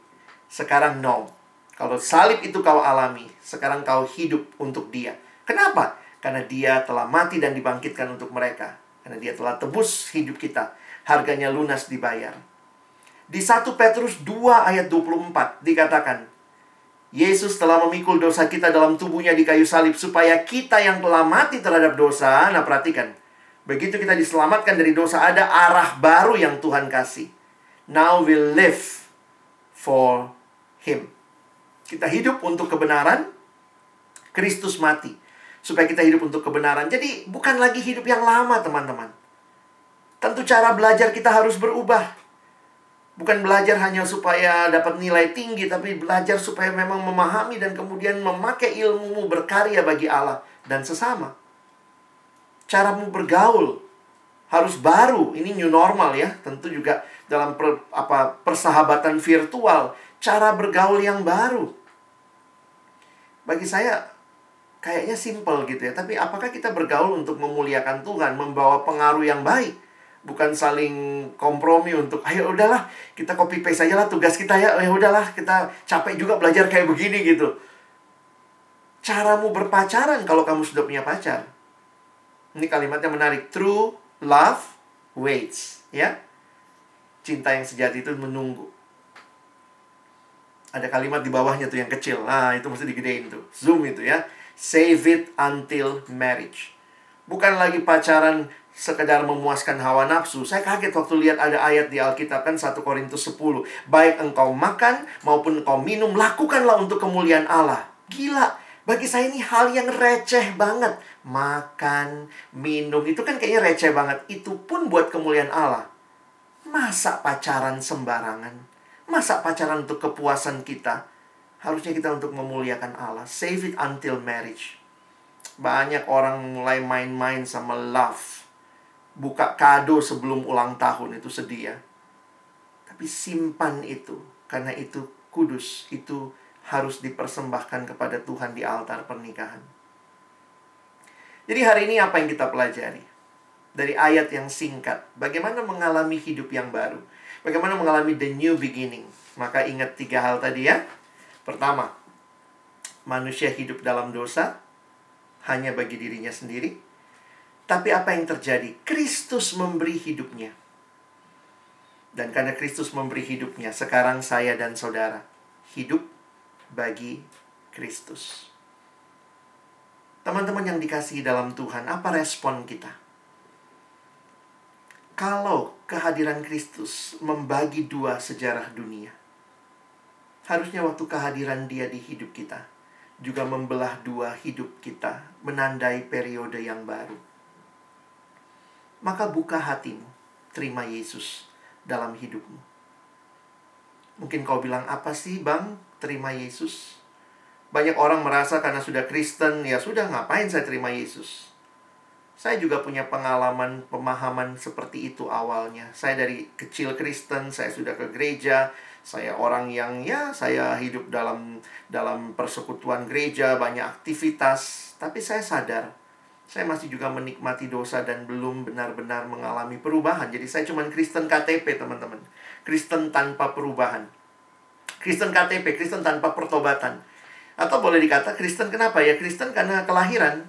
Sekarang no. Kalau salib itu kau alami, sekarang kau hidup untuk dia. Kenapa? Karena dia telah mati dan dibangkitkan untuk mereka. Karena dia telah tebus hidup kita. Harganya lunas dibayar. Di 1 Petrus 2 ayat 24 dikatakan, Yesus telah memikul dosa kita dalam tubuhnya di kayu salib supaya kita yang telah mati terhadap dosa, nah perhatikan, begitu kita diselamatkan dari dosa ada arah baru yang Tuhan kasih. Now we live for him. Kita hidup untuk kebenaran, Kristus mati supaya kita hidup untuk kebenaran. Jadi bukan lagi hidup yang lama, teman-teman. Tentu cara belajar kita harus berubah. Bukan belajar hanya supaya dapat nilai tinggi, tapi belajar supaya memang memahami dan kemudian memakai ilmumu berkarya bagi Allah dan sesama. Caramu bergaul harus baru. Ini new normal ya. Tentu juga dalam per, apa persahabatan virtual, cara bergaul yang baru. Bagi saya kayaknya simple gitu ya. Tapi apakah kita bergaul untuk memuliakan Tuhan, membawa pengaruh yang baik? Bukan saling kompromi untuk ayo udahlah kita copy paste aja lah tugas kita ya. Ya udahlah kita capek juga belajar kayak begini gitu. Caramu berpacaran kalau kamu sudah punya pacar. Ini kalimatnya menarik. True love waits ya. Cinta yang sejati itu menunggu. Ada kalimat di bawahnya tuh yang kecil. Nah itu mesti digedein tuh. Zoom itu ya. Save it until marriage. Bukan lagi pacaran sekedar memuaskan hawa nafsu. Saya kaget waktu lihat ada ayat di Alkitab kan 1 Korintus 10. Baik engkau makan maupun engkau minum, lakukanlah untuk kemuliaan Allah. Gila, bagi saya ini hal yang receh banget. Makan, minum, itu kan kayaknya receh banget. Itu pun buat kemuliaan Allah. Masa pacaran sembarangan? Masa pacaran untuk kepuasan kita? Harusnya kita untuk memuliakan Allah. Save it until marriage. Banyak orang mulai main-main sama love buka kado sebelum ulang tahun itu sedih ya. Tapi simpan itu karena itu kudus, itu harus dipersembahkan kepada Tuhan di altar pernikahan. Jadi hari ini apa yang kita pelajari? Dari ayat yang singkat, bagaimana mengalami hidup yang baru? Bagaimana mengalami the new beginning? Maka ingat tiga hal tadi ya. Pertama, manusia hidup dalam dosa hanya bagi dirinya sendiri. Tapi apa yang terjadi? Kristus memberi hidupnya. Dan karena Kristus memberi hidupnya, sekarang saya dan saudara hidup bagi Kristus. Teman-teman yang dikasihi dalam Tuhan, apa respon kita? Kalau kehadiran Kristus membagi dua sejarah dunia, harusnya waktu kehadiran Dia di hidup kita juga membelah dua hidup kita, menandai periode yang baru maka buka hatimu, terima Yesus dalam hidupmu. Mungkin kau bilang, apa sih bang, terima Yesus? Banyak orang merasa karena sudah Kristen, ya sudah ngapain saya terima Yesus? Saya juga punya pengalaman, pemahaman seperti itu awalnya. Saya dari kecil Kristen, saya sudah ke gereja, saya orang yang ya saya hidup dalam dalam persekutuan gereja, banyak aktivitas, tapi saya sadar saya masih juga menikmati dosa dan belum benar-benar mengalami perubahan. Jadi saya cuma Kristen KTP, teman-teman. Kristen tanpa perubahan. Kristen KTP, Kristen tanpa pertobatan. Atau boleh dikata Kristen kenapa ya? Kristen karena kelahiran.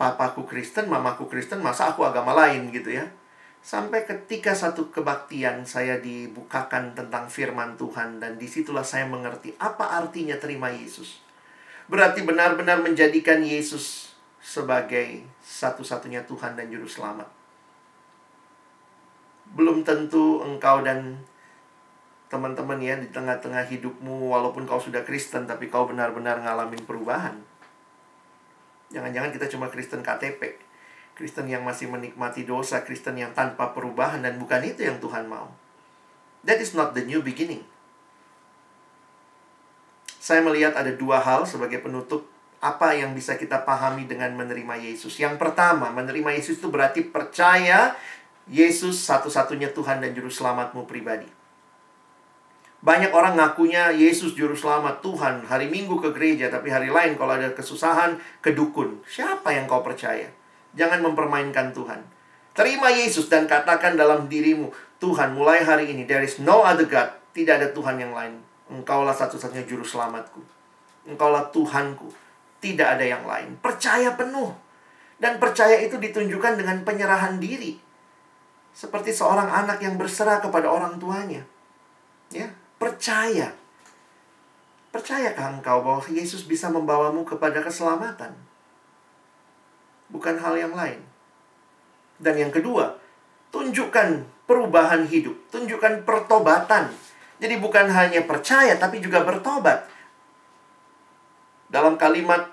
Papaku Kristen, mamaku Kristen, masa aku agama lain gitu ya. Sampai ketika satu kebaktian saya dibukakan tentang firman Tuhan dan di situlah saya mengerti apa artinya terima Yesus. Berarti benar-benar menjadikan Yesus sebagai satu-satunya Tuhan dan Juru Selamat. Belum tentu engkau dan teman-teman ya di tengah-tengah hidupmu walaupun kau sudah Kristen tapi kau benar-benar ngalamin perubahan. Jangan-jangan kita cuma Kristen KTP. Kristen yang masih menikmati dosa, Kristen yang tanpa perubahan dan bukan itu yang Tuhan mau. That is not the new beginning. Saya melihat ada dua hal sebagai penutup apa yang bisa kita pahami dengan menerima Yesus. Yang pertama, menerima Yesus itu berarti percaya Yesus satu-satunya Tuhan dan Juru Selamatmu pribadi. Banyak orang ngakunya Yesus Juru Selamat Tuhan. Hari Minggu ke gereja, tapi hari lain kalau ada kesusahan, ke dukun. Siapa yang kau percaya? Jangan mempermainkan Tuhan. Terima Yesus dan katakan dalam dirimu, Tuhan mulai hari ini, there is no other God. Tidak ada Tuhan yang lain. Engkaulah satu-satunya Juru Selamatku. Engkaulah Tuhanku tidak ada yang lain. Percaya penuh. Dan percaya itu ditunjukkan dengan penyerahan diri. Seperti seorang anak yang berserah kepada orang tuanya. Ya, percaya. Percayakah engkau bahwa Yesus bisa membawamu kepada keselamatan? Bukan hal yang lain. Dan yang kedua, tunjukkan perubahan hidup, tunjukkan pertobatan. Jadi bukan hanya percaya tapi juga bertobat. Dalam kalimat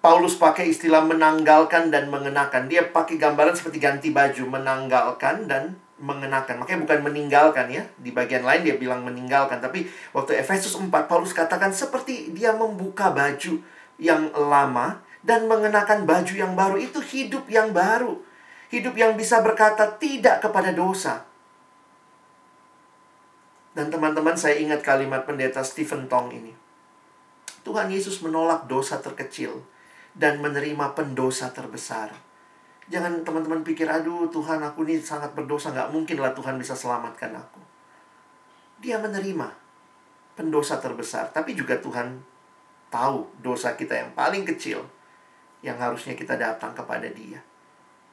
Paulus pakai istilah menanggalkan dan mengenakan. Dia pakai gambaran seperti ganti baju, menanggalkan dan mengenakan. Makanya bukan meninggalkan ya. Di bagian lain dia bilang meninggalkan. Tapi waktu Efesus 4, Paulus katakan seperti dia membuka baju yang lama dan mengenakan baju yang baru. Itu hidup yang baru. Hidup yang bisa berkata tidak kepada dosa. Dan teman-teman saya ingat kalimat pendeta Stephen Tong ini. Tuhan Yesus menolak dosa terkecil dan menerima pendosa terbesar. Jangan teman-teman pikir, aduh Tuhan aku ini sangat berdosa, nggak mungkin lah Tuhan bisa selamatkan aku. Dia menerima pendosa terbesar, tapi juga Tuhan tahu dosa kita yang paling kecil yang harusnya kita datang kepada dia.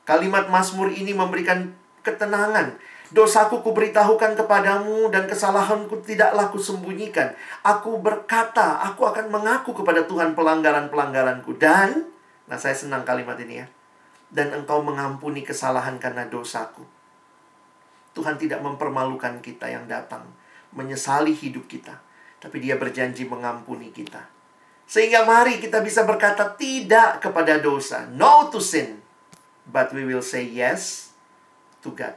Kalimat Mazmur ini memberikan ketenangan. Dosaku kuberitahukan kepadamu dan kesalahanku tidaklah kusembunyikan. Aku berkata, aku akan mengaku kepada Tuhan pelanggaran-pelanggaranku. Dan, nah saya senang kalimat ini ya dan engkau mengampuni kesalahan karena dosaku. Tuhan tidak mempermalukan kita yang datang, menyesali hidup kita, tapi Dia berjanji mengampuni kita. Sehingga mari kita bisa berkata tidak kepada dosa, no to sin, but we will say yes to God.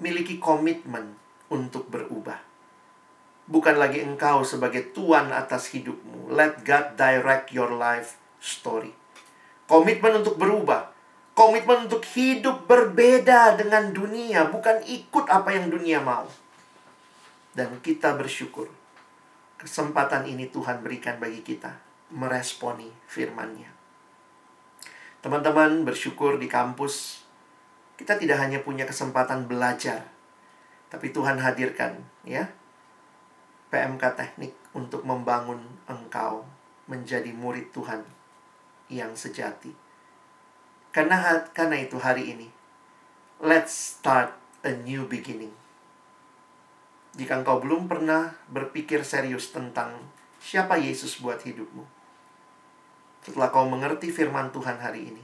Miliki komitmen untuk berubah. Bukan lagi engkau sebagai tuan atas hidupmu. Let God direct your life story. Komitmen untuk berubah. Komitmen untuk hidup berbeda dengan dunia, bukan ikut apa yang dunia mau. Dan kita bersyukur. Kesempatan ini Tuhan berikan bagi kita meresponi firman-Nya. Teman-teman bersyukur di kampus kita tidak hanya punya kesempatan belajar, tapi Tuhan hadirkan ya PMK teknik untuk membangun engkau menjadi murid Tuhan yang sejati. Karena karena itu hari ini let's start a new beginning. Jika engkau belum pernah berpikir serius tentang siapa Yesus buat hidupmu. Setelah kau mengerti firman Tuhan hari ini,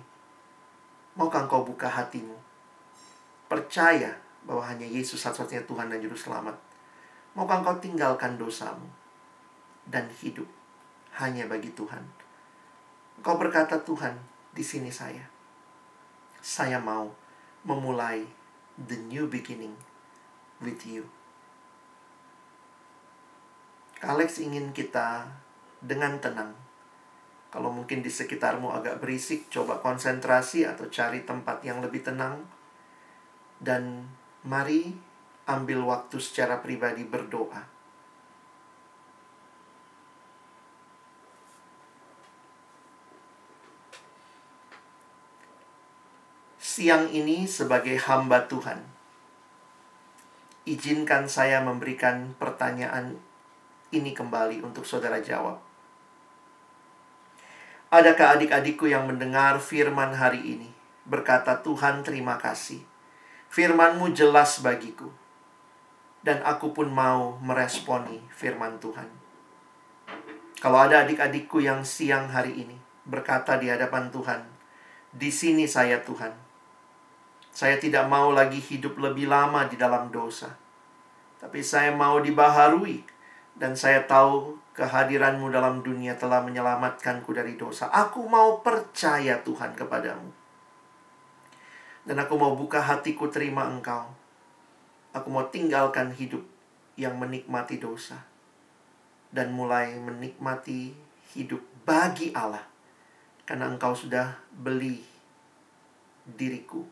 maukah engkau buka hatimu? Percaya bahwa hanya Yesus satu-satunya Tuhan dan Juru Selamat. Maukah engkau tinggalkan dosamu dan hidup hanya bagi Tuhan? Kau berkata, Tuhan, di sini saya. Saya mau memulai the new beginning with you. Alex ingin kita dengan tenang. Kalau mungkin di sekitarmu agak berisik, coba konsentrasi atau cari tempat yang lebih tenang. Dan mari ambil waktu secara pribadi berdoa siang ini sebagai hamba Tuhan. Izinkan saya memberikan pertanyaan ini kembali untuk saudara jawab. Adakah adik-adikku yang mendengar firman hari ini? Berkata Tuhan terima kasih. Firmanmu jelas bagiku. Dan aku pun mau meresponi firman Tuhan. Kalau ada adik-adikku yang siang hari ini berkata di hadapan Tuhan, di sini saya Tuhan saya tidak mau lagi hidup lebih lama di dalam dosa. Tapi saya mau dibaharui. Dan saya tahu kehadiranmu dalam dunia telah menyelamatkanku dari dosa. Aku mau percaya Tuhan kepadamu. Dan aku mau buka hatiku terima engkau. Aku mau tinggalkan hidup yang menikmati dosa. Dan mulai menikmati hidup bagi Allah. Karena engkau sudah beli diriku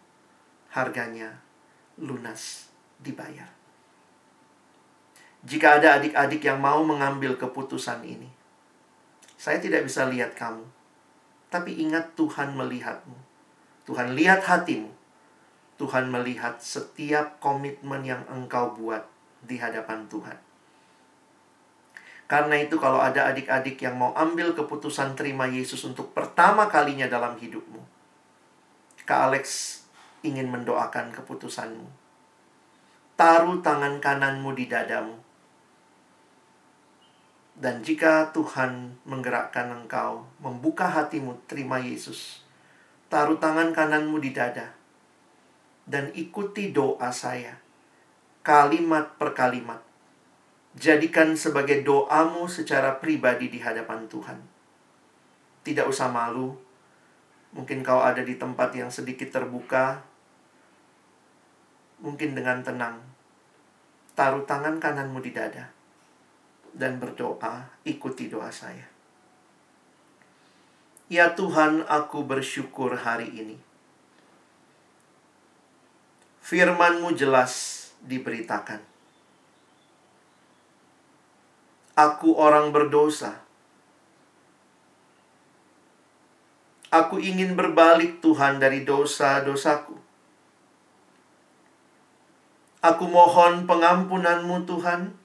harganya lunas dibayar. Jika ada adik-adik yang mau mengambil keputusan ini, saya tidak bisa lihat kamu, tapi ingat Tuhan melihatmu. Tuhan lihat hatimu. Tuhan melihat setiap komitmen yang engkau buat di hadapan Tuhan. Karena itu kalau ada adik-adik yang mau ambil keputusan terima Yesus untuk pertama kalinya dalam hidupmu, Kak Alex ingin mendoakan keputusanmu. Taruh tangan kananmu di dadamu. Dan jika Tuhan menggerakkan engkau, membuka hatimu, terima Yesus. Taruh tangan kananmu di dada. Dan ikuti doa saya. Kalimat per kalimat. Jadikan sebagai doamu secara pribadi di hadapan Tuhan. Tidak usah malu. Mungkin kau ada di tempat yang sedikit terbuka, mungkin dengan tenang, taruh tangan kananmu di dada, dan berdoa, ikuti doa saya. Ya Tuhan, aku bersyukur hari ini. Firman-Mu jelas diberitakan. Aku orang berdosa. Aku ingin berbalik Tuhan dari dosa-dosaku. Aku mohon pengampunanmu Tuhan.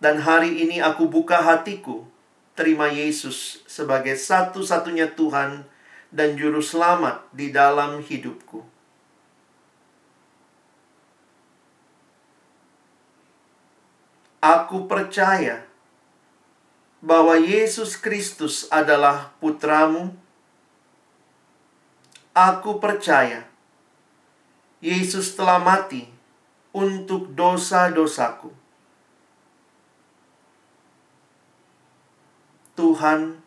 Dan hari ini aku buka hatiku terima Yesus sebagai satu-satunya Tuhan dan Juru Selamat di dalam hidupku. Aku percaya bahwa Yesus Kristus adalah putramu. Aku percaya Yesus telah mati untuk dosa-dosaku Tuhan,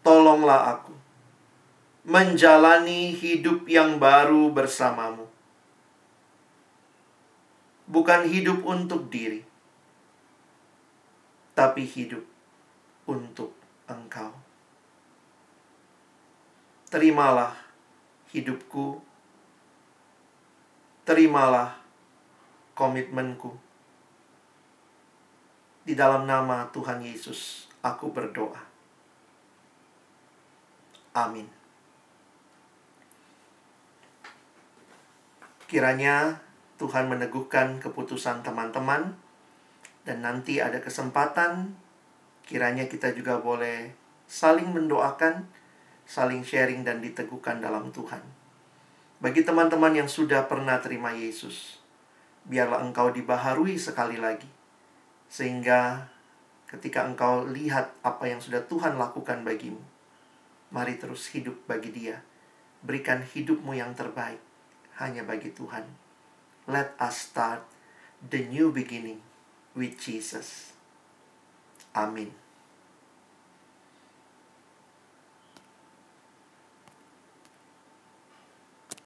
tolonglah aku menjalani hidup yang baru bersamamu. Bukan hidup untuk diri, tapi hidup untuk Engkau. Terimalah hidupku, terimalah komitmenku. Di dalam nama Tuhan Yesus aku berdoa. Amin. Kiranya Tuhan meneguhkan keputusan teman-teman dan nanti ada kesempatan kiranya kita juga boleh saling mendoakan, saling sharing dan diteguhkan dalam Tuhan. Bagi teman-teman yang sudah pernah terima Yesus, biarlah engkau dibaharui sekali lagi sehingga ketika engkau lihat apa yang sudah Tuhan lakukan bagimu. Mari terus hidup bagi Dia. Berikan hidupmu yang terbaik hanya bagi Tuhan. Let us start the new beginning with Jesus. Amin.